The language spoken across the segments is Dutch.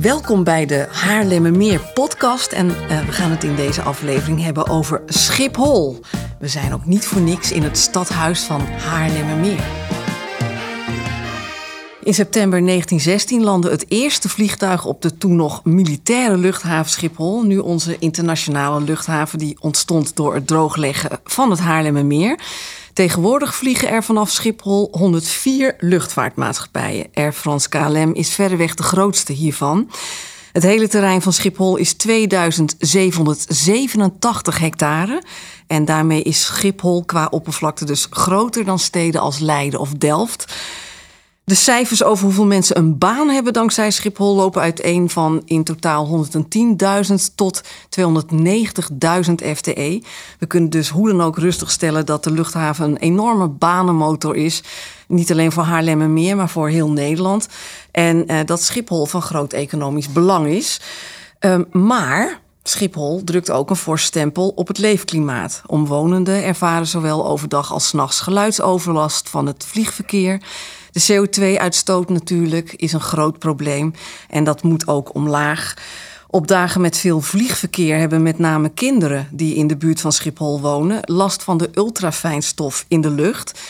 Welkom bij de Haarlemmermeer podcast en uh, we gaan het in deze aflevering hebben over Schiphol. We zijn ook niet voor niks in het stadhuis van Haarlemmermeer. In september 1916 landde het eerste vliegtuig op de toen nog militaire luchthaven Schiphol. Nu onze internationale luchthaven die ontstond door het droogleggen van het Haarlemmermeer. Tegenwoordig vliegen er vanaf Schiphol 104 luchtvaartmaatschappijen. Air France KLM is verreweg de grootste hiervan. Het hele terrein van Schiphol is 2787 hectare. En daarmee is Schiphol qua oppervlakte dus groter dan steden als Leiden of Delft. De cijfers over hoeveel mensen een baan hebben dankzij Schiphol lopen uiteen van in totaal 110.000 tot 290.000 FTE. We kunnen dus hoe dan ook rustig stellen dat de luchthaven een enorme banenmotor is. Niet alleen voor Haarlem en Meer, maar voor heel Nederland. En uh, dat Schiphol van groot economisch belang is. Uh, maar Schiphol drukt ook een fors stempel op het leefklimaat. Omwonenden ervaren zowel overdag als nachts geluidsoverlast van het vliegverkeer. De CO2-uitstoot natuurlijk is een groot probleem en dat moet ook omlaag. Op dagen met veel vliegverkeer hebben met name kinderen die in de buurt van Schiphol wonen last van de ultrafijnstof in de lucht.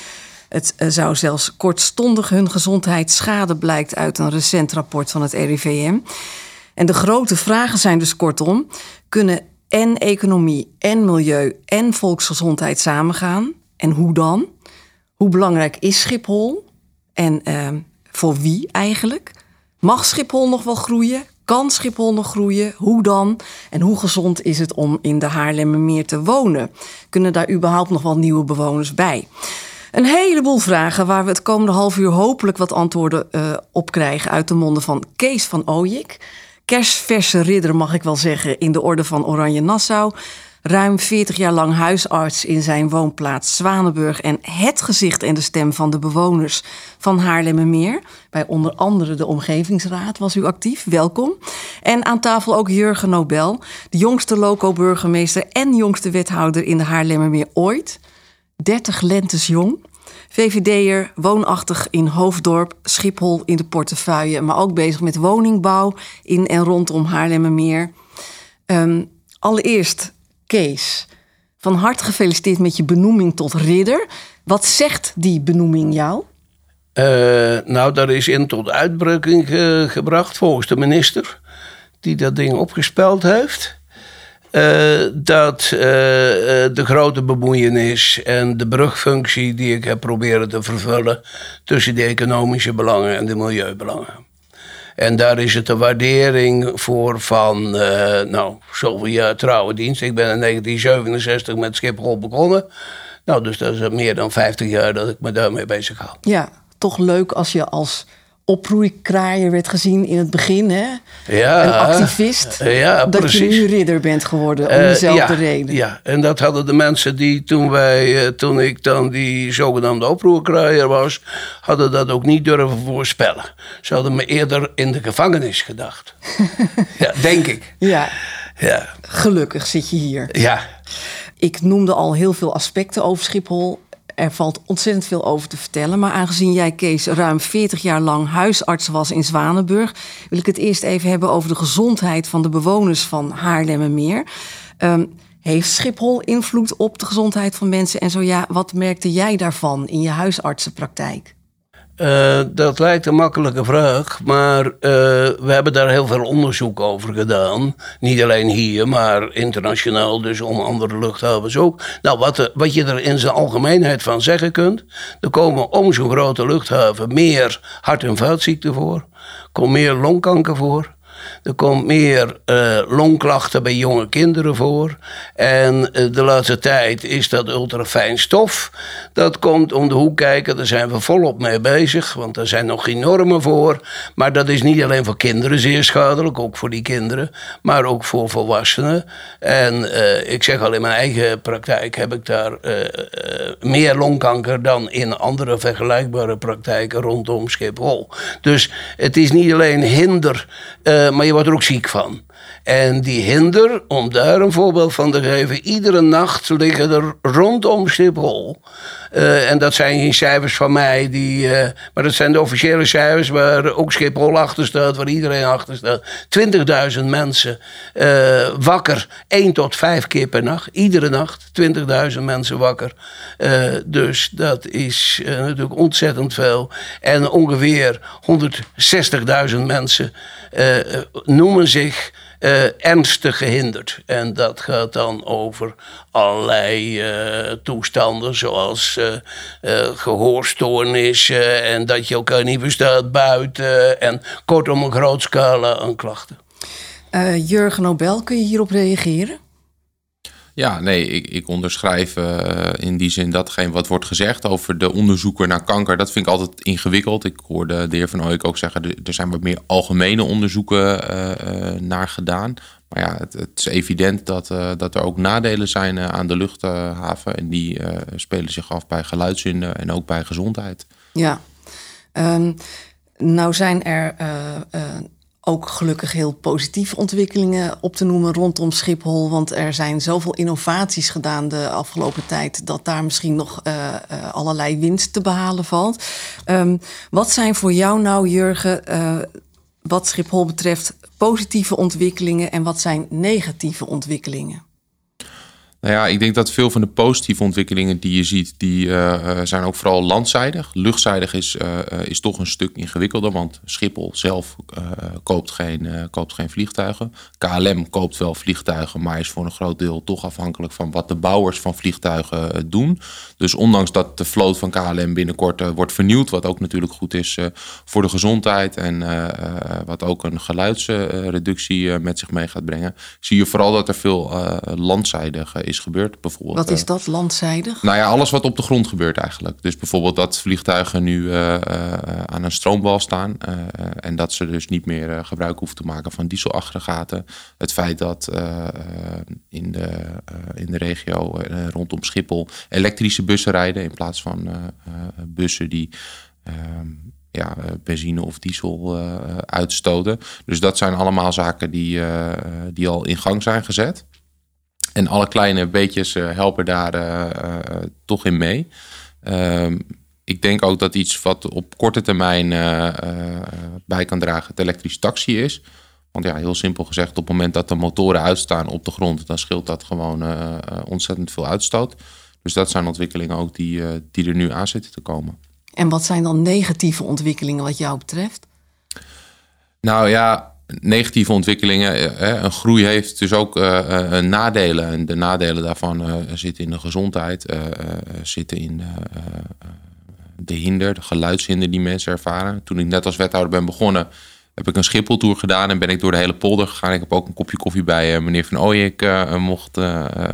Het eh, zou zelfs kortstondig hun gezondheid schaden, blijkt uit een recent rapport van het RIVM. En de grote vragen zijn dus kortom: kunnen en economie en milieu en volksgezondheid samengaan? En hoe dan? Hoe belangrijk is Schiphol? En uh, voor wie eigenlijk? Mag Schiphol nog wel groeien? Kan Schiphol nog groeien? Hoe dan? En hoe gezond is het om in de Haarlemmermeer te wonen? Kunnen daar überhaupt nog wel nieuwe bewoners bij? Een heleboel vragen waar we het komende half uur hopelijk wat antwoorden uh, op krijgen uit de monden van Kees van Ooyik. Kerstverse ridder mag ik wel zeggen in de orde van Oranje Nassau ruim 40 jaar lang huisarts in zijn woonplaats Zwanenburg en het gezicht en de stem van de bewoners van Haarlemmermeer. Bij onder andere de Omgevingsraad was u actief. Welkom. En aan tafel ook Jurgen Nobel, de jongste loco-burgemeester en jongste wethouder in de Haarlemmermeer ooit. 30 lentes jong. VVD'er, woonachtig in Hoofddorp, Schiphol in de portefeuille, maar ook bezig met woningbouw in en rondom Haarlemmermeer. Um, allereerst Kees, van harte gefeliciteerd met je benoeming tot ridder. Wat zegt die benoeming jou? Uh, nou, dat is in tot uitbreking gebracht volgens de minister, die dat ding opgespeld heeft. Uh, dat uh, de grote bemoeienis en de brugfunctie die ik heb proberen te vervullen tussen de economische belangen en de milieubelangen. En daar is het een waardering voor van, uh, nou, zoveel jaar trouwe dienst. Ik ben in 1967 met Schiphol begonnen. Nou, dus dat is meer dan 50 jaar dat ik me daarmee bezig hou. Ja, toch leuk als je als oproeikraaier werd gezien in het begin. Hè? Ja, een activist. Ja, dat precies. je nu ridder bent geworden om Uh, dezelfde ja, reden. Ja, en dat hadden de mensen die toen, wij, eh, toen ik dan die zogenaamde oproerkraaier was, hadden dat ook niet durven voorspellen. Ze hadden me eerder in de gevangenis gedacht. ja, denk ik. Ja, Ja, gelukkig zit je hier. ja. Ik noemde al heel veel aspecten over Schiphol. Er valt ontzettend veel over te vertellen. Maar aangezien jij, Kees, ruim 40 jaar lang huisarts was in Zwanenburg, wil ik het eerst even hebben over de gezondheid van de bewoners van Haarlemmermeer. Um, heeft Schiphol invloed op de gezondheid van mensen? En zo ja, wat merkte jij daarvan in je huisartsenpraktijk? Uh, dat lijkt een makkelijke vraag, maar uh, we hebben daar heel veel onderzoek over gedaan. Niet alleen hier, maar internationaal, dus om andere luchthavens ook. Nou, wat, de, wat je er in zijn algemeenheid van zeggen kunt, er komen om zo'n grote luchthaven meer hart- en vaatziekten voor, komt meer longkanker voor. Er komt meer uh, longklachten bij jonge kinderen voor. En uh, de laatste tijd is dat ultrafijn stof. Dat komt om de hoek kijken. Daar zijn we volop mee bezig. Want er zijn nog geen normen voor. Maar dat is niet alleen voor kinderen zeer schadelijk. Ook voor die kinderen. Maar ook voor volwassenen. En uh, ik zeg al in mijn eigen praktijk heb ik daar meer longkanker dan in andere vergelijkbare praktijken rondom Schiphol. Dus het is niet alleen hinder je wordt er ook ziek van. En die hinder, om daar een voorbeeld van te geven, iedere nacht liggen er rondom Schiphol. Uh, en dat zijn geen cijfers van mij, die, uh, maar dat zijn de officiële cijfers waar ook Schiphol achter staat, waar iedereen achter staat. 20.000 mensen uh, wakker, één tot vijf keer per nacht, iedere nacht. 20.000 mensen wakker. dus dat is natuurlijk ontzettend veel. En ongeveer 160.000 mensen noemen zich uh, ernstig gehinderd. En dat gaat dan over allerlei uh, toestanden, zoals uh, gehoorstoornissen en dat je elkaar niet verstaat buiten. En kortom, een groot scala aan klachten. Jurgen Nobel, kun je hierop reageren? Ja, nee, ik, ik onderschrijf uh, in die zin datgene wat wordt gezegd over de onderzoeken naar kanker. Dat vind ik altijd ingewikkeld. Ik hoorde de heer Van Ooyek ook zeggen, er zijn wat meer algemene onderzoeken uh, naar gedaan. Maar ja, het, het is evident dat, dat er ook nadelen zijn aan de luchthaven. En die spelen zich af bij geluidshinder en ook bij gezondheid. Ja, um, nou zijn er ook gelukkig heel positieve ontwikkelingen op te noemen rondom Schiphol. Want er zijn zoveel innovaties gedaan de afgelopen tijd dat daar misschien nog uh, uh, allerlei winst te behalen valt. Um, wat zijn voor jou nou, Jurgen, uh, wat Schiphol betreft, positieve ontwikkelingen en wat zijn negatieve ontwikkelingen? Nou ja, ik denk dat veel van de positieve ontwikkelingen die je ziet, die uh, zijn ook vooral landzijdig. Luchtzijdig is, uh, is toch een stuk ingewikkelder, want Schiphol zelf koopt, geen, koopt geen vliegtuigen. KLM koopt wel vliegtuigen, maar is voor een groot deel toch afhankelijk van wat de bouwers van vliegtuigen doen. Dus ondanks dat de vloot van KLM binnenkort wordt vernieuwd, wat ook natuurlijk goed is voor de gezondheid en wat ook een geluidsreductie met zich mee gaat brengen, zie je vooral dat er veel landzijdig is gebeurd. Bijvoorbeeld, wat is dat, landzijdig? Nou ja, alles wat op de grond gebeurt eigenlijk. Dus bijvoorbeeld dat vliegtuigen nu uh, aan een stroombal staan en dat ze dus niet meer gebruik hoeven te maken van dieselaggregaten. Het feit dat in, de, in de regio rondom Schiphol elektrische bussen rijden in plaats van bussen die ehm, ja, benzine of diesel uitstoten. Dus dat zijn allemaal zaken die, die al in gang zijn gezet. En alle kleine beetjes eh, helpen daar eh, eh, toch in mee. Ehm, ik denk ook dat iets wat op korte termijn bij kan dragen het elektrische taxi is. Want ja, heel simpel gezegd, op het moment dat de motoren uitstaan op de grond, dan scheelt dat gewoon ontzettend veel uitstoot. Dus dat zijn ontwikkelingen ook die, die er nu aan zitten te komen. En wat zijn dan negatieve ontwikkelingen wat jou betreft? Nou ja, negatieve ontwikkelingen. Eh, een groei heeft dus ook uh, nadelen. En de nadelen daarvan zitten in de gezondheid, zitten in de hinder, de geluidshinder die mensen ervaren. Toen ik net als wethouder ben begonnen, heb ik een Schipholtour gedaan en ben ik door de hele polder gegaan. Ik heb ook een kopje koffie bij uh, meneer Van Ooyek uh, mocht,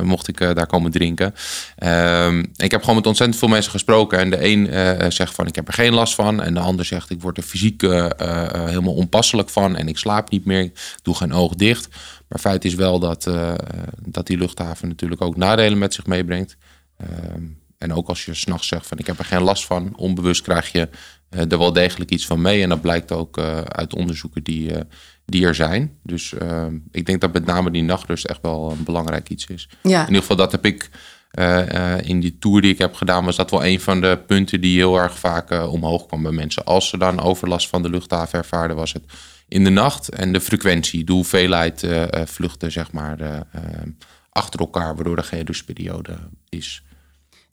mocht ik daar komen drinken. Ehm, ik heb gewoon met ontzettend veel mensen gesproken. En de een zegt van ik heb er geen last van. En de ander zegt ik word er fysiek helemaal onpasselijk van. En ik slaap niet meer, ik doe geen oog dicht. Maar feit is wel dat, dat die luchthaven natuurlijk ook nadelen met zich meebrengt. Ehm, en ook als je s'nachts zegt van ik heb er geen last van, onbewust krijg je er wel degelijk iets van mee. En dat blijkt ook uh, uit onderzoeken die, uh, die er zijn. Dus ik denk dat met name die nachtrust echt wel een belangrijk iets is. Ja. In ieder geval dat heb ik in die tour die ik heb gedaan, was dat wel een van de punten die heel erg vaak omhoog kwam bij mensen. Als ze dan overlast van de luchthaven ervaarden, was het in de nacht en de frequentie, de hoeveelheid vluchten, zeg maar, achter elkaar, waardoor er geen rustperiode is.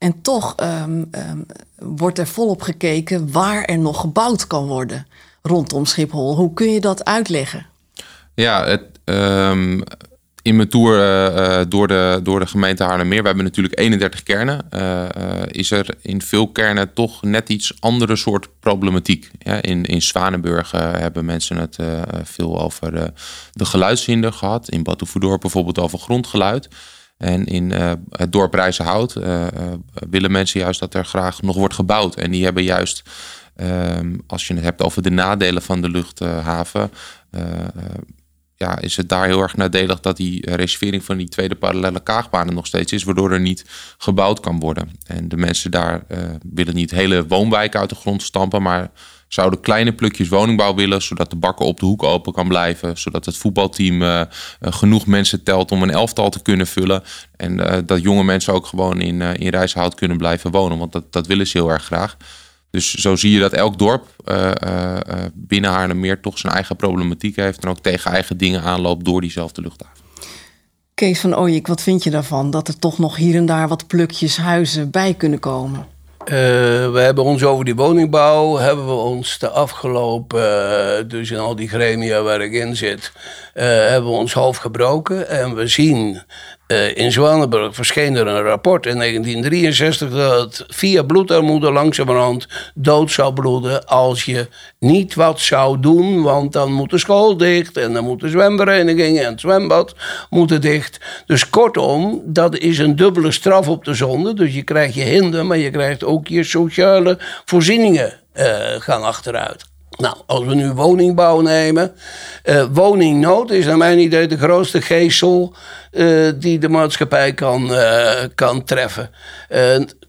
En toch um, um, wordt er volop gekeken waar er nog gebouwd kan worden rondom Schiphol. Hoe kun je dat uitleggen? Ja, het, um, in mijn tour uh, door, de, door de gemeente Haarlemmermeer, we hebben natuurlijk 31 kernen, uh, is er in veel kernen toch net iets andere soort problematiek. Ja, in, in Zwanenburg hebben mensen het veel over de geluidshinder gehad. In Batuverdorp bijvoorbeeld over grondgeluid. En in uh, het dorp Rijzenhout uh, willen mensen juist dat er graag nog wordt gebouwd. En die hebben juist, ehm, als je het hebt over de nadelen van de luchthaven, ja, is het daar heel erg nadelig dat die reservering van die tweede parallele kaagbanen nog steeds is, waardoor er niet gebouwd kan worden. En de mensen daar willen niet hele woonwijken uit de grond stampen, maar zouden kleine plukjes woningbouw willen, zodat de bakker op de hoek open kan blijven, zodat het voetbalteam uh, genoeg mensen telt om een elftal te kunnen vullen. En uh, dat jonge mensen ook gewoon in, in Rijshout kunnen blijven wonen, want dat, dat willen ze heel erg graag. Dus zo zie je dat elk dorp uh, uh, binnen Haarlemmeer toch zijn eigen problematiek heeft en ook tegen eigen dingen aanloopt door diezelfde luchthaven. Kees van Ooyek, wat vind je daarvan? Dat er toch nog hier en daar wat plukjes huizen bij kunnen komen? Uh, we hebben ons over die woningbouw, hebben we ons de afgelopen, uh, dus in al die gremia waar ik in zit, hebben we ons hoofd gebroken. En we zien uh, in Zwanenburg verscheen er een rapport in 1963 dat via bloedarmoede langzamerhand dood zou bloeden als je niet wat zou doen, want dan moet de school dicht en dan moet de zwemvereniging en het zwembad moeten dicht. Dus kortom, dat is een dubbele straf op de zonde. Dus je krijgt je hinder, maar je krijgt ook je sociale voorzieningen uh, gaan achteruit. Nou, als we nu woningbouw nemen. Uh, woningnood is naar mijn idee de grootste geestel uh, die de maatschappij kan, uh, kan treffen.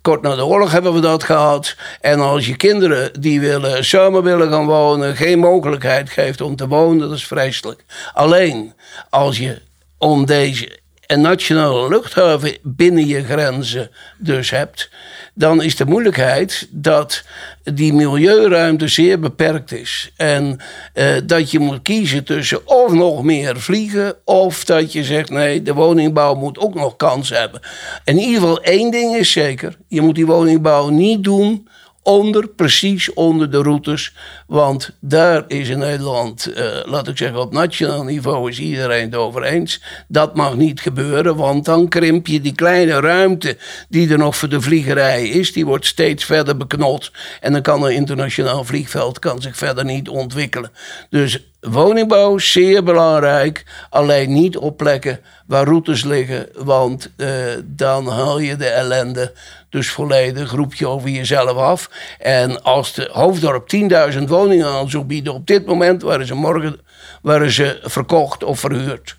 kort na de oorlog hebben we dat gehad. En als je kinderen die willen, samen willen gaan wonen, geen mogelijkheid geeft om te wonen, dat is vreselijk. Alleen als je om deze een nationale luchthaven binnen je grenzen dus hebt, dan is de moeilijkheid dat die milieuruimte zeer beperkt is. En uh, dat je moet kiezen tussen of nog meer vliegen, of dat je zegt nee, de woningbouw moet ook nog kans hebben. In ieder geval één ding is zeker: je moet die woningbouw niet doen onder, precies onder de routes. Want daar is in Nederland, uh, laat ik zeggen, op nationaal niveau is iedereen het over eens. Dat mag niet gebeuren, want dan krimp je die kleine ruimte die er nog voor de vliegerij is. Die wordt steeds verder beknot. En dan kan een internationaal vliegveld kan zich verder niet ontwikkelen. Dus woningbouw, zeer belangrijk. Alleen niet op plekken waar routes liggen, want uh, dan haal je de ellende dus volledig, roep je over jezelf af. En als de hoofddorp 10.000 woningen aan zou bieden op dit moment, waren ze morgen waren ze verkocht of verhuurd.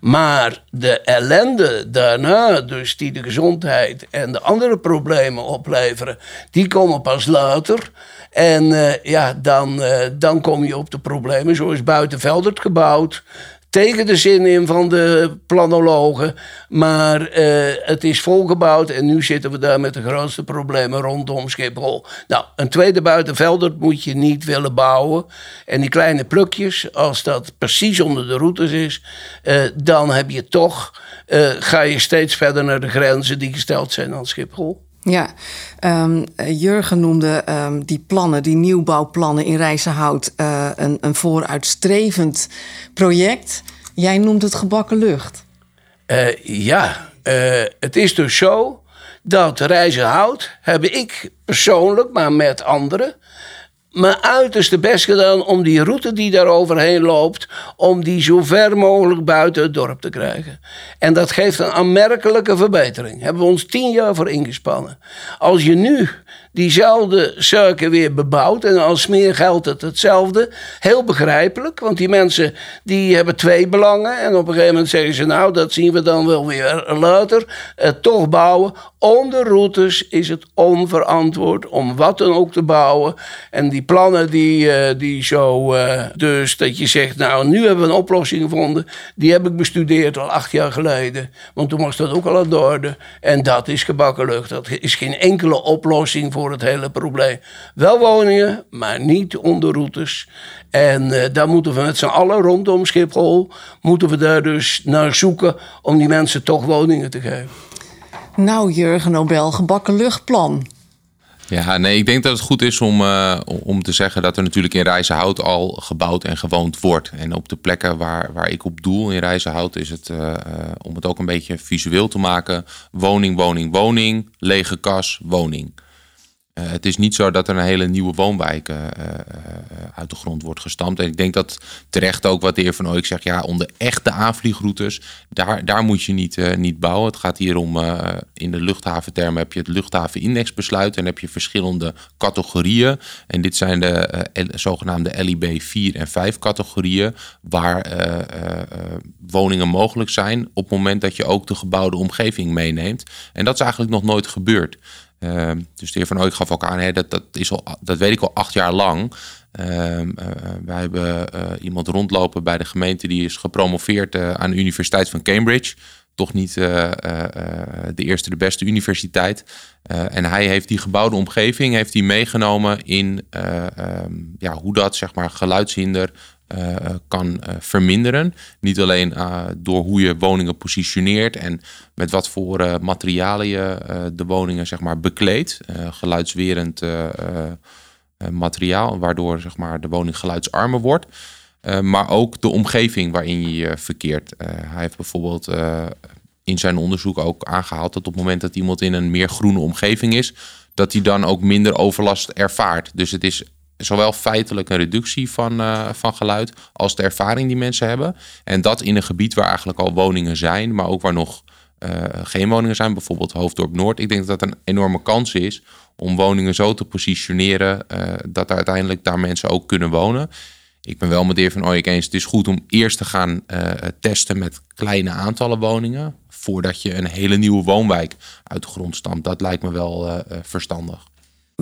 Maar de ellende daarna, dus die de gezondheid en de andere problemen opleveren, die komen pas later. En uh, ja, dan, uh, dan kom je op de problemen. Zo is Buitenveldert gebouwd tegen de zin in van de planologen. Maar uh, het is volgebouwd en nu zitten we daar met de grootste problemen rondom Schiphol. Nou, een tweede buitenvelder moet je niet willen bouwen. En die kleine plukjes, als dat precies onder de routes is, uh, dan heb je toch, uh, ga je steeds verder naar de grenzen die gesteld zijn aan Schiphol. Ja, um, Jurgen noemde um, die plannen, die nieuwbouwplannen in Rijzenhout, uh, een, een vooruitstrevend project. Jij noemt het gebakken lucht. Uh, ja, uh, het is dus zo dat Rijzenhout heb ik persoonlijk, maar met anderen, mijn uiterste best gedaan om die route die daar overheen loopt, om die zo ver mogelijk buiten het dorp te krijgen. En dat geeft een aanmerkelijke verbetering. Hebben we ons tien jaar voor ingespannen. Als je nu diezelfde zaken weer bebouwt. En als meer geldt het hetzelfde. Heel begrijpelijk, want die mensen die hebben twee belangen. En op een gegeven moment zeggen ze, nou, dat zien we dan wel weer later. Eh, toch bouwen. Onder routes is het onverantwoord om wat dan ook te bouwen. En die plannen die, uh, die zo, uh, dus dat je zegt, nou, nu hebben we een oplossing gevonden. Die heb ik bestudeerd al acht jaar geleden. Want toen was dat ook al aan de. En dat is gebakken lucht. Dat is geen enkele oplossing voor het hele probleem. Wel woningen, maar niet onderroutes. En uh, daar moeten we met z'n allen rondom Schiphol, moeten we daar dus naar zoeken om die mensen toch woningen te geven. Nou, Jurgen Nobel, gebakken luchtplan. Ja, nee, ik denk dat het goed is om, uh, om te zeggen dat er natuurlijk in Rijzenhout al gebouwd en gewoond wordt. En op de plekken waar, waar ik op doel in Rijzenhout is het, uh, om het ook een beetje visueel te maken, woning, woning, woning, lege kas, woning. Uh, het is niet zo dat er een hele nieuwe woonwijk uh, uh, uit de grond wordt gestampt. En ik denk dat terecht ook wat de heer Van Ooyek zegt. Ja, onder echte aanvliegroutes, daar, daar moet je niet, niet bouwen. Het gaat hier om, in de luchthaventermen heb je het luchthavenindexbesluit. En heb je verschillende categorieën. En dit zijn de zogenaamde LIB 4 en 5 categorieën. Waar woningen mogelijk zijn op het moment dat je ook de gebouwde omgeving meeneemt. En dat is eigenlijk nog nooit gebeurd. Uh, dus de heer Van Ooyek gaf ook aan, dat, dat, is al, dat weet ik al acht jaar lang. Ehm, wij hebben iemand rondlopen bij de gemeente die is gepromoveerd aan de Universiteit van Cambridge toch niet de eerste, de beste universiteit. en hij heeft die gebouwde omgeving heeft hij meegenomen in ehm, ja, hoe dat zeg maar, geluidshinder uh, kan uh, verminderen. Niet alleen door hoe je woningen positioneert en met wat voor materialen je de woningen zeg maar, bekleedt. geluidswerend materiaal, waardoor zeg maar, de woning geluidsarmer wordt. maar ook de omgeving waarin je je verkeert. hij heeft bijvoorbeeld in zijn onderzoek ook aangehaald dat op het moment dat iemand in een meer groene omgeving is, dat hij dan ook minder overlast ervaart. Dus het is zowel feitelijk een reductie van, uh, van geluid als de ervaring die mensen hebben. En dat in een gebied waar eigenlijk al woningen zijn, maar ook waar nog uh, geen woningen zijn, bijvoorbeeld Hoofddorp Noord. Ik denk dat dat een enorme kans is om woningen zo te positioneren uh, dat uiteindelijk daar mensen ook kunnen wonen. Ik ben wel met de heer Van Ooyek eens, het is goed om eerst te gaan testen met kleine aantallen woningen, voordat je een hele nieuwe woonwijk uit de grond stampt. Dat lijkt me wel verstandig.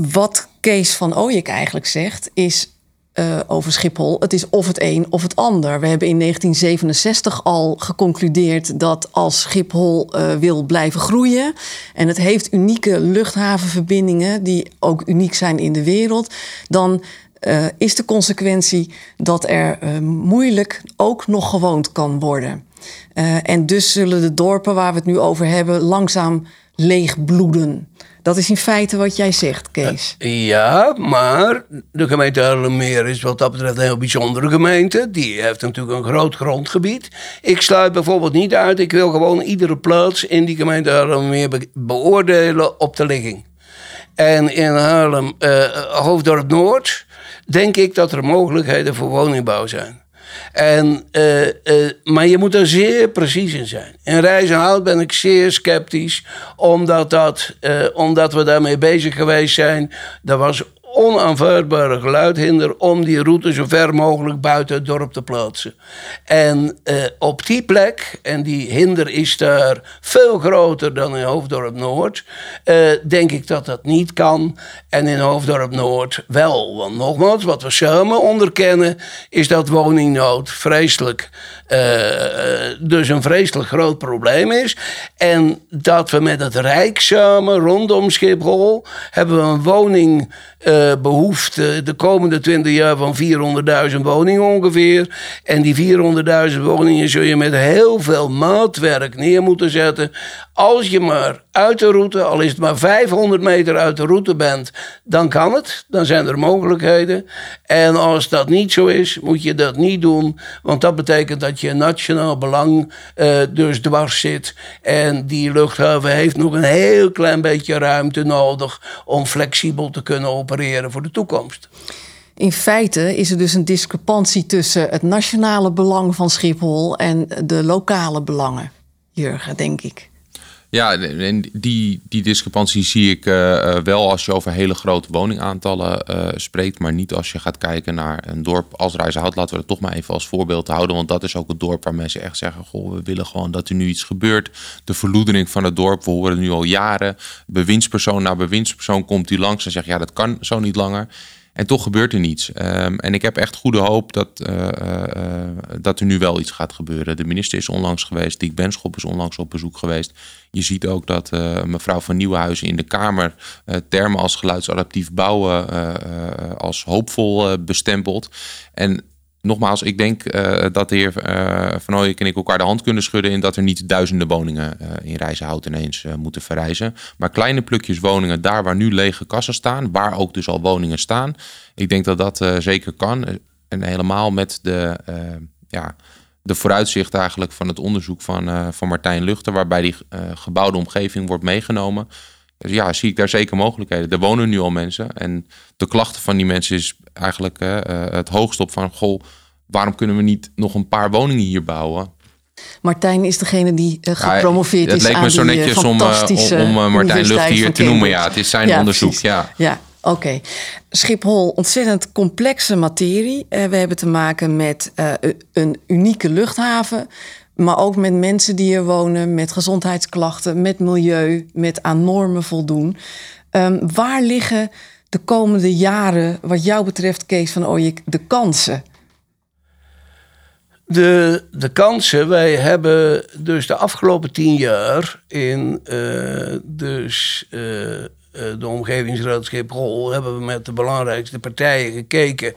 Wat Kees van Ooyek eigenlijk zegt, is uh, over Schiphol: het is of het een of het ander. We hebben in 1967 al geconcludeerd dat als Schiphol uh, wil blijven groeien en het heeft unieke luchthavenverbindingen die ook uniek zijn in de wereld, dan uh, is de consequentie dat er moeilijk ook nog gewoond kan worden. en dus zullen de dorpen waar we het nu over hebben langzaam leegbloeden. Dat is in feite wat jij zegt, Kees. Uh, ja, maar de gemeente Haarlemmermeer is wat dat betreft een heel bijzondere gemeente. Die heeft natuurlijk een groot grondgebied. Ik sluit bijvoorbeeld niet uit, ik wil gewoon iedere plaats in die gemeente Haarlemmermeer be beoordelen op de ligging. En in Haarlem, uh, Hoofddorp Noord, denk ik dat er mogelijkheden voor woningbouw zijn. En, uh, uh, maar je moet er zeer precies in zijn. In Rijzenhout ben ik zeer sceptisch, omdat, dat, uh, omdat we daarmee bezig geweest zijn. Er was onaanvaardbare geluidhinder om die route zo ver mogelijk buiten het dorp te plaatsen. En uh, op die plek, en die hinder is daar veel groter dan in Hoofddorp Noord, uh, denk ik dat dat niet kan. En in Hoofddorp Noord wel. Want nogmaals, wat we samen onderkennen, is dat woningnood vreselijk, uh, dus een vreselijk groot probleem is. En dat we met het Rijk samen rondom Schiphol hebben we een woning uh, behoefte de komende 20 jaar van 400.000 woningen ongeveer. En die 400.000 woningen zul je met heel veel maatwerk neer moeten zetten. Als je maar uit de route, al is het maar 500 meter uit de route bent, dan kan het. Dan zijn er mogelijkheden. En als dat niet zo is, moet je dat niet doen. Want dat betekent dat je nationaal belang uh, dus dwars zit. En die luchthaven heeft nog een heel klein beetje ruimte nodig om flexibel te kunnen opereren voor de toekomst. In feite is er dus een discrepantie tussen het nationale belang van Schiphol en de lokale belangen, Jurgen, denk ik. Ja, en die, die discrepantie zie ik uh, wel als je over hele grote woningaantallen uh, spreekt, maar niet als je gaat kijken naar een dorp als Rijzenhout. Laten we het toch maar even als voorbeeld houden, want dat is ook het dorp waar mensen echt zeggen: Goh, we willen gewoon dat er nu iets gebeurt. De verloedering van het dorp, we horen nu al jaren. Bewindspersoon na bewindspersoon komt die langs en zegt: Ja, dat kan zo niet langer. En toch gebeurt er niets. Um, en ik heb echt goede hoop dat, uh, uh, dat er nu wel iets gaat gebeuren. De minister is onlangs geweest, Dick Benschop is onlangs op bezoek geweest. Je ziet ook dat mevrouw van Nieuwenhuizen in de Kamer termen als geluidsadaptief bouwen als hoopvol bestempelt. En nogmaals, ik denk uh, dat de heer uh, Van Ooyek en ik elkaar de hand kunnen schudden in dat er niet duizenden woningen uh, in Rijzenhout ineens moeten verrijzen. Maar kleine plukjes woningen daar waar nu lege kassen staan, waar ook dus al woningen staan. Ik denk dat dat zeker kan. En helemaal met de, ja, de vooruitzicht eigenlijk van het onderzoek van, van Martijn Luchter, waarbij die gebouwde omgeving wordt meegenomen. Dus ja, zie ik daar zeker mogelijkheden. Er wonen nu al mensen. En de klachten van die mensen is eigenlijk uh, het hoogst op van... goh, waarom kunnen we niet nog een paar woningen hier bouwen? Martijn is degene die uh, gepromoveerd ja, is Het leek me zo netjes om, om, om Martijn Lucht hier te noemen. Ja, het is zijn ja, onderzoek. Precies. Ja, ja oké. Okay. Schiphol, ontzettend complexe materie. Uh, we hebben te maken met uh, een unieke luchthaven. Maar ook met mensen die er wonen, met gezondheidsklachten, met milieu, met aan normen voldoen. Um, waar liggen de komende jaren, wat jou betreft, Kees van Ooyek, de kansen? De, de kansen, wij hebben dus de afgelopen tien jaar in uh, dus, uh, de omgevingsraad Schiphol... hebben we met de belangrijkste partijen gekeken...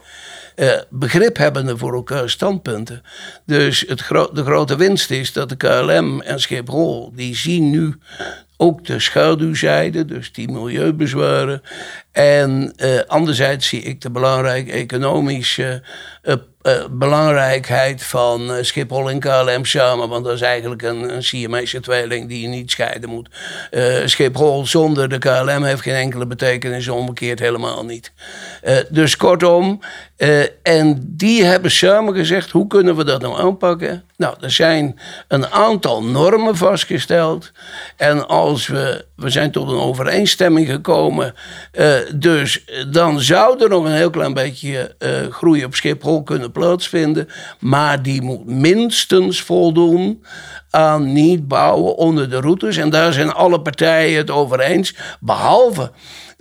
Uh, begrip hebbende voor elkaar standpunten. Dus het de grote winst is dat de KLM en Schiphol... die zien nu ook de schaduwzijde, dus die milieubezwaren. En uh, anderzijds zie ik de belangrijke economische uh, uh, belangrijkheid van Schiphol en KLM samen. Want dat is eigenlijk een, een Siamese tweeling die je niet scheiden moet. Schiphol zonder de KLM heeft geen enkele betekenis, omgekeerd helemaal niet. dus kortom, en die hebben samen gezegd, hoe kunnen we dat nou aanpakken? Nou, er zijn een aantal normen vastgesteld. En als we, we zijn tot een overeenstemming gekomen dus dan zou er nog een heel klein beetje groei op Schiphol kunnen plaatsvinden. Maar die moet minstens voldoen aan niet bouwen onder de routes. En daar zijn alle partijen het over eens. Behalve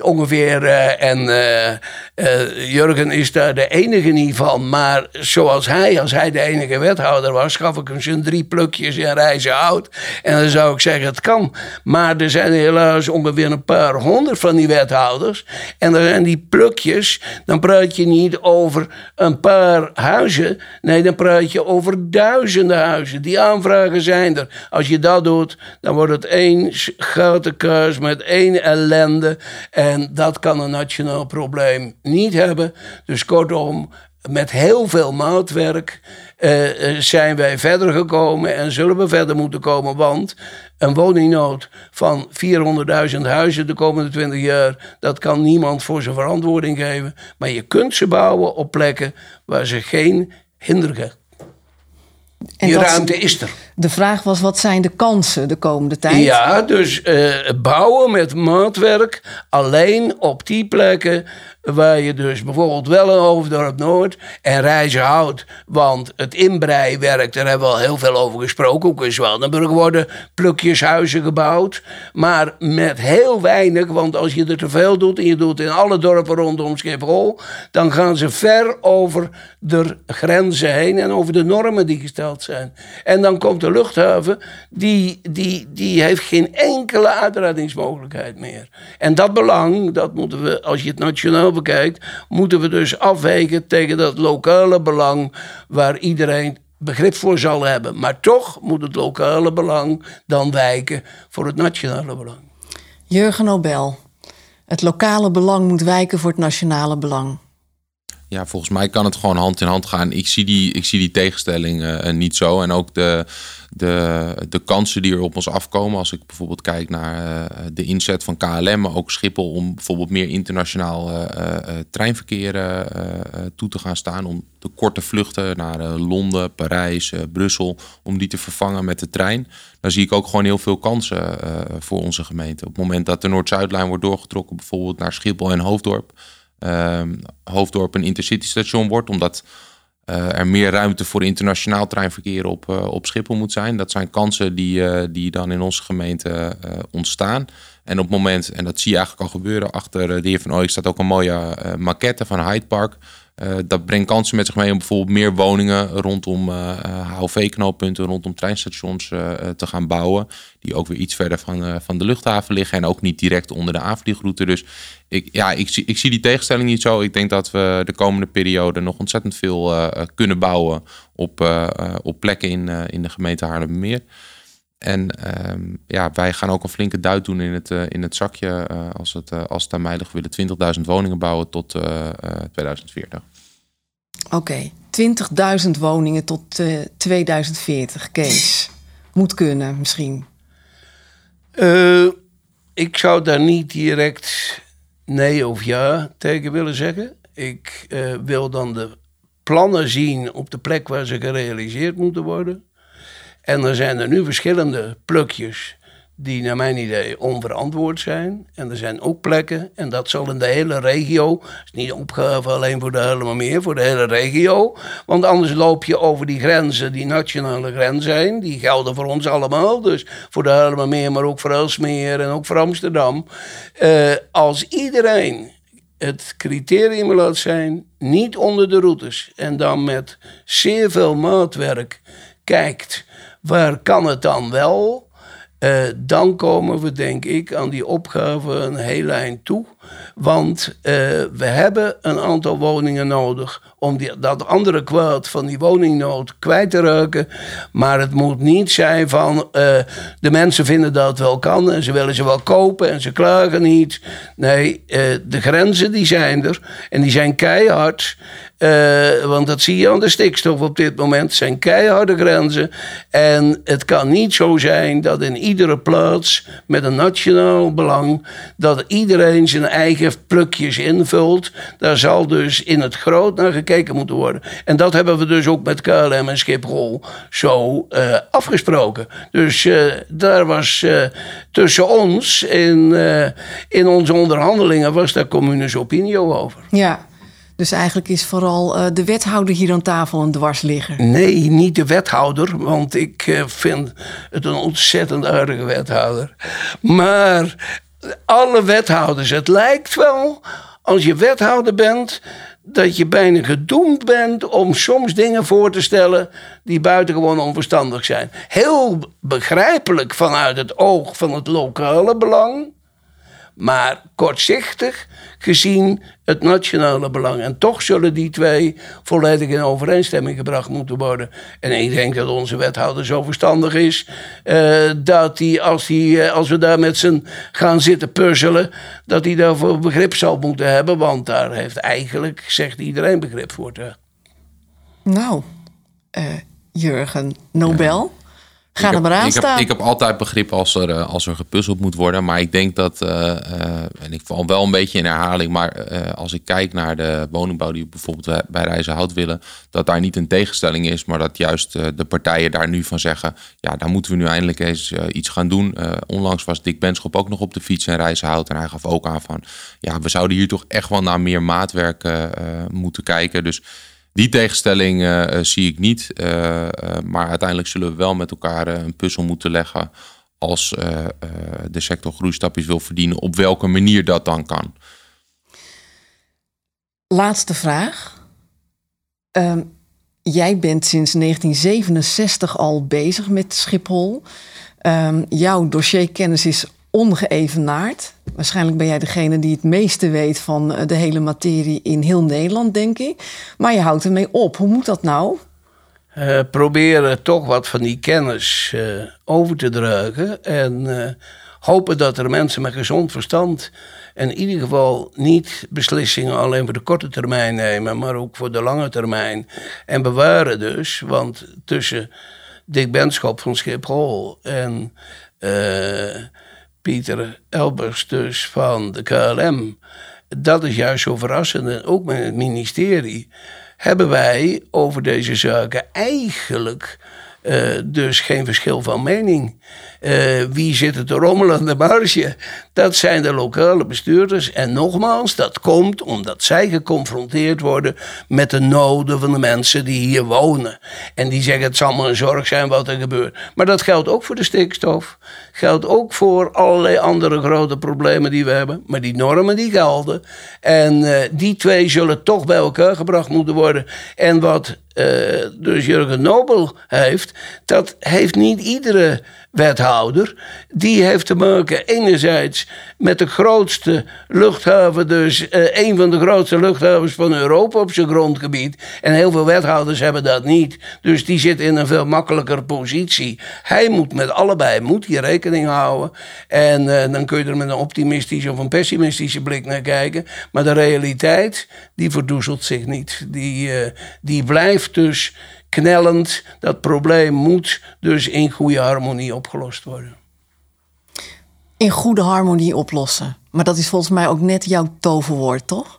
ongeveer. Uh, en uh, uh, Jurgen is daar de enige niet van. Maar zoals hij, als hij de enige wethouder was, gaf ik hem zijn drie plukjes in reizen hout. En dan zou ik zeggen: het kan. Maar er zijn helaas ongeveer een paar honderd van die wethouders. En dan zijn die plukjes. Dan praat je niet over een paar huizen. Nee, dan praat je over duizenden huizen. Die aanvragen zijn er. Als je dat doet, dan wordt het één grote kaas met één ellende. En dat kan een nationaal probleem niet hebben. Dus kortom, met heel veel maatwerk uh, zijn wij verder gekomen en zullen we verder moeten komen. Want een woningnood van 400.000 huizen de komende 20 jaar, dat kan niemand voor zijn verantwoording geven. Maar je kunt ze bouwen op plekken waar ze geen hinderen. Die ruimte is er. De vraag was, wat zijn de kansen de komende tijd? Ja, dus uh, bouwen met maatwerk alleen op die plekken waar je dus bijvoorbeeld wel een Hoofddorp Noord en Reizen houdt. Want het inbreiwerk, daar hebben we al heel veel over gesproken. Ook in Zwanenburg worden plukjeshuizen gebouwd. Maar met heel weinig, want als je er te veel doet en je doet in alle dorpen rondom Schiphol, dan gaan ze ver over de grenzen heen en over de normen die gesteld zijn. En dan komt de luchthaven, die, die, die heeft geen enkele uitreddingsmogelijkheid meer. En dat belang, dat moeten we, als je het nationaal bekijkt, moeten we dus afwegen tegen dat lokale belang waar iedereen begrip voor zal hebben. Maar toch moet het lokale belang dan wijken voor het nationale belang. Jurgen Nobel, het lokale belang moet wijken voor het nationale belang. Ja, volgens mij kan het gewoon hand in hand gaan. Ik zie die, ik zie die tegenstelling uh, niet zo. En ook de, de, de kansen die er op ons afkomen. Als ik bijvoorbeeld kijk naar uh, de inzet van KLM, maar ook Schiphol, om bijvoorbeeld meer internationaal treinverkeer toe te gaan staan. Om de korte vluchten naar Londen, Parijs, Brussel, om die te vervangen met de trein. Dan zie ik ook gewoon heel veel kansen voor onze gemeente. Op het moment dat de Noord-Zuidlijn wordt doorgetrokken, bijvoorbeeld naar Schiphol en Hoofddorp Hoofddorp een intercity station wordt, omdat uh, er meer ruimte voor internationaal treinverkeer op, uh, op Schiphol moet zijn. Dat zijn kansen die, uh, die dan in onze gemeente ontstaan. En op het moment, en dat zie je eigenlijk al gebeuren, achter de heer Van Ooyek staat ook een mooie maquette van Hyde Park. Uh, dat brengt kansen met zich mee om bijvoorbeeld meer woningen rondom uh, eh, HOV-knooppunten, eh, rondom treinstations te gaan bouwen. Die ook weer iets verder van, van de luchthaven liggen en ook niet direct onder de aanvliegroute. Dus ik, ja, ik, zie, ik zie die tegenstelling niet zo. Ik denk dat we de komende periode nog ontzettend veel kunnen bouwen op, op plekken in, in de gemeente Haarlemmermeer. En ehm, ja, wij gaan ook een flinke duit doen in het, in het zakje. als, het, als het aan mij ligt, we willen 20.000 woningen bouwen tot 2040. Oké, 20.000 woningen tot uh, 2040, Kees. Moet kunnen, misschien. Uh, ik zou daar niet direct nee of ja tegen willen zeggen. Ik uh, wil dan de plannen zien op de plek waar ze gerealiseerd moeten worden. En er zijn er nu verschillende plukjes die naar mijn idee onverantwoord zijn. En er zijn ook plekken, en dat zal in de hele regio, is niet een opgave alleen voor de helemaal meer, voor de hele regio. Want anders loop je over die grenzen, die nationale grenzen zijn, die gelden voor ons allemaal. Dus voor de helemaal meer, maar ook voor Elsmeer en ook voor Amsterdam. Uh, als iedereen het criterium laat zijn, niet onder de routes. En dan met zeer veel maatwerk kijkt, waar kan het dan wel? Uh, dan komen we, denk ik, aan die opgave een heel eind toe. Want uh, we hebben een aantal woningen nodig om die, dat andere kwaad van die woningnood kwijt te raken. Maar het moet niet zijn van uh, de mensen vinden dat het wel kan en ze willen ze wel kopen en ze klagen niet. Nee, de grenzen die zijn er en die zijn keihard. Want dat zie je aan de stikstof op dit moment. Zijn keiharde grenzen. En het kan niet zo zijn dat in iedere plaats met een nationaal belang. dat iedereen zijn eigen plukjes invult. Daar zal dus in het groot naar gekeken moeten worden. En dat hebben we dus ook met KLM en Schiphol zo uh, afgesproken. Dus uh, daar was tussen ons in, in onze onderhandelingen. was daar communes opinie over. Ja. Dus eigenlijk is vooral uh, de wethouder hier aan tafel een dwarsligger. Nee, niet de wethouder, want ik uh, vind het een ontzettend aardige wethouder. Maar alle wethouders, het lijkt wel als je wethouder bent dat je bijna gedoemd bent om soms dingen voor te stellen die buitengewoon onverstandig zijn. Heel begrijpelijk vanuit het oog van het lokale belang maar kortzichtig gezien het nationale belang. En toch zullen die twee volledig in overeenstemming gebracht moeten worden. En ik denk dat onze wethouder zo verstandig is uh, dat hij, als, die, uh, als we daar met z'n gaan zitten puzzelen, dat hij daarvoor begrip zal moeten hebben. Want daar heeft eigenlijk, zegt iedereen, begrip voor. Te. Nou, uh, Jurgen, Nobel. Ga er maar aan ik staan. Heb, ik heb altijd begrip als er, eh, als er gepuzzeld moet worden. Maar ik denk dat, uh, en ik val wel een beetje in herhaling, maar als ik kijk naar de woningbouw die bijvoorbeeld bij Rijzenhout willen, dat daar niet een tegenstelling is, maar dat juist de partijen daar nu van zeggen, ja, daar moeten we nu eindelijk eens iets gaan doen. onlangs was Dick Benschop ook nog op de fiets in Rijzenhout en hij gaf ook aan van, ja, we zouden hier toch echt wel naar meer maatwerk moeten kijken. Dus die tegenstelling uh, zie ik niet. Uh, maar uiteindelijk zullen we wel met elkaar een puzzel moeten leggen. als de sector groeistapjes wil verdienen, op welke manier dat dan kan. Laatste vraag. Ehm, jij bent sinds 1967 al bezig met Schiphol. Um, jouw dossierkennis is ongeëvenaard. Waarschijnlijk ben jij degene die het meeste weet van eh, de hele materie in heel Nederland, denk ik. Maar je houdt ermee op. Hoe moet dat nou? Uh, proberen toch wat van die kennis uh, over te dragen. En hopen dat er mensen met gezond verstand. in ieder geval niet beslissingen alleen voor de korte termijn nemen. maar ook voor de lange termijn. En bewaren dus. Want tussen Dick Benschop van Schiphol en. Pieter Elbers dus van de KLM. Dat is juist zo verrassend. En ook met het ministerie hebben wij over deze zaken eigenlijk uh, dus geen verschil van mening. Uh, wie zit er te rommelen marge? Dat zijn de lokale bestuurders. En nogmaals, dat komt omdat zij geconfronteerd worden met de noden van de mensen die hier wonen. En die zeggen: het zal maar een zorg zijn wat er gebeurt. Maar dat geldt ook voor de stikstof. Geldt ook voor allerlei andere grote problemen die we hebben. Maar die normen die gelden. En uh, die twee zullen toch bij elkaar gebracht moeten worden. En wat uh, dus Jurgen Nobel heeft, dat heeft niet iedere wethouder. Die heeft te maken enerzijds met de grootste luchthaven, dus uh, een van de grootste luchthavens van Europa op zijn grondgebied. En heel veel wethouders hebben dat niet. Dus die zit in een veel makkelijker positie. Hij moet met allebei moet hier rekening houden. En uh, dan kun je er met een optimistische of een pessimistische blik naar kijken. Maar de realiteit, die verdoezelt zich niet. Die, uh, die blijft dus knellend. Dat probleem moet dus in goede harmonie opgelost worden. In goede harmonie oplossen. Maar dat is volgens mij ook net jouw toverwoord, toch?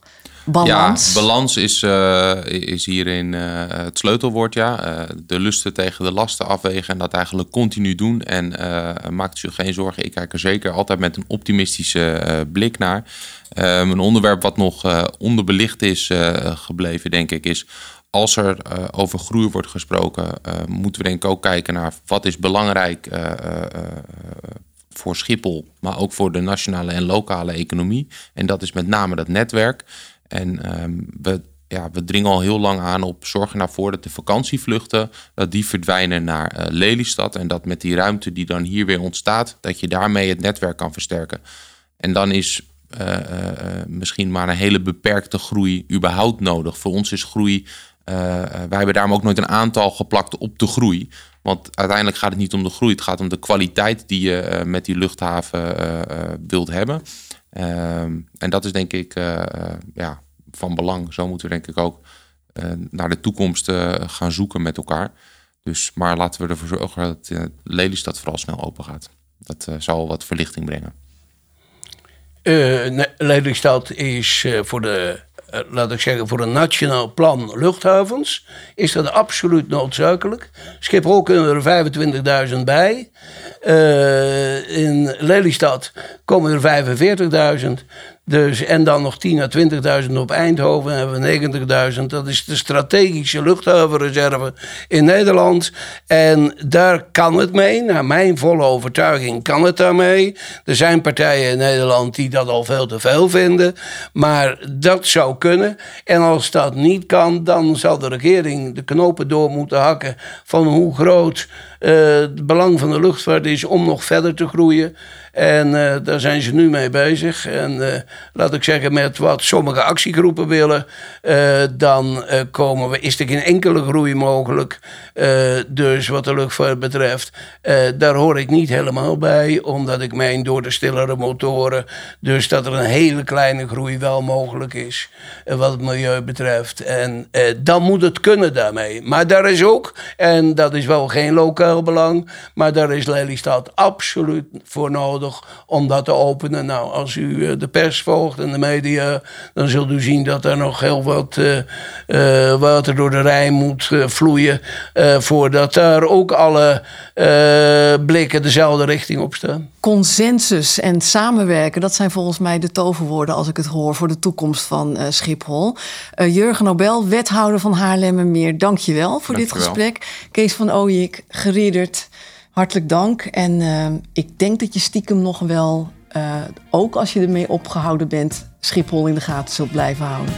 Ja, balans is, uh, is hierin uh, het sleutelwoord. Ja. Uh, de lusten tegen de lasten afwegen en dat eigenlijk continu doen. En maakt u geen zorgen, ik kijk er zeker altijd met een optimistische blik naar. een onderwerp wat nog onderbelicht is gebleven, denk ik, is als er over groei wordt gesproken, moeten we denk ik ook kijken naar wat is belangrijk uh, voor Schiphol, maar ook voor de nationale en lokale economie. En dat is met name dat netwerk. En ehm, we, ja, we dringen al heel lang aan op zorgen ervoor dat de vakantievluchten dat die verdwijnen naar uh, Lelystad. En dat met die ruimte die dan hier weer ontstaat, dat je daarmee het netwerk kan versterken. En dan is uh, misschien maar een hele beperkte groei überhaupt nodig. Voor ons is groei. wij hebben daarom ook nooit een aantal geplakt op de groei. Want uiteindelijk gaat het niet om de groei, het gaat om de kwaliteit die je met die luchthaven wilt hebben. Ehm, en dat is denk ik ja, van belang. Zo moeten we denk ik ook naar de toekomst gaan zoeken met elkaar. Dus, maar laten we ervoor zorgen dat Lelystad vooral snel open gaat. Dat zal wat verlichting brengen. Uh, Lelystad is voor de, laat ik zeggen, voor een nationaal plan luchthavens, is dat absoluut noodzakelijk. Schiphol kunnen er 25.000 bij. in Lelystad komen er 45.000. Dus, en dan nog 10.000 à 20.000 op Eindhoven. hebben we 90.000. Dat is de strategische luchthavenreserve in Nederland. En daar kan het mee. Naar mijn volle overtuiging kan het daarmee. Er zijn partijen in Nederland die dat al veel te veel vinden. Maar dat zou kunnen. En als dat niet kan, dan zal de regering de knopen door moeten hakken. van hoe groot uh, het belang van de luchtvaart is om nog verder te groeien. En uh, daar zijn ze nu mee bezig. En uh, laat ik zeggen, met wat sommige actiegroepen willen, uh, dan komen we, is er geen enkele groei mogelijk. dus wat de luchtvaart betreft, daar hoor ik niet helemaal bij, omdat ik meen door de stillere motoren, dus dat er een hele kleine groei wel mogelijk is, wat het milieu betreft. En dan moet het kunnen daarmee. Maar daar is ook, en dat is wel geen lokaal belang, maar daar is Lelystad absoluut voor nodig om dat te openen. Nou, als u eh, de pers volgt en de media, dan zult u zien dat er nog heel wat uh, uh, water door de Rijn moet uh, vloeien. voordat daar ook alle blikken dezelfde richting op staan. Consensus en samenwerken, dat zijn volgens mij de toverwoorden als ik het hoor voor de toekomst van Schiphol. Jurgen Nobel, wethouder van Haarlemmermeer, dank je wel voor dit gesprek. Kees van Ooyik, geriederd hartelijk dank. En uh, ik denk dat je stiekem nog wel, uh, ook als je ermee opgehouden bent, Schiphol in de gaten zult blijven houden.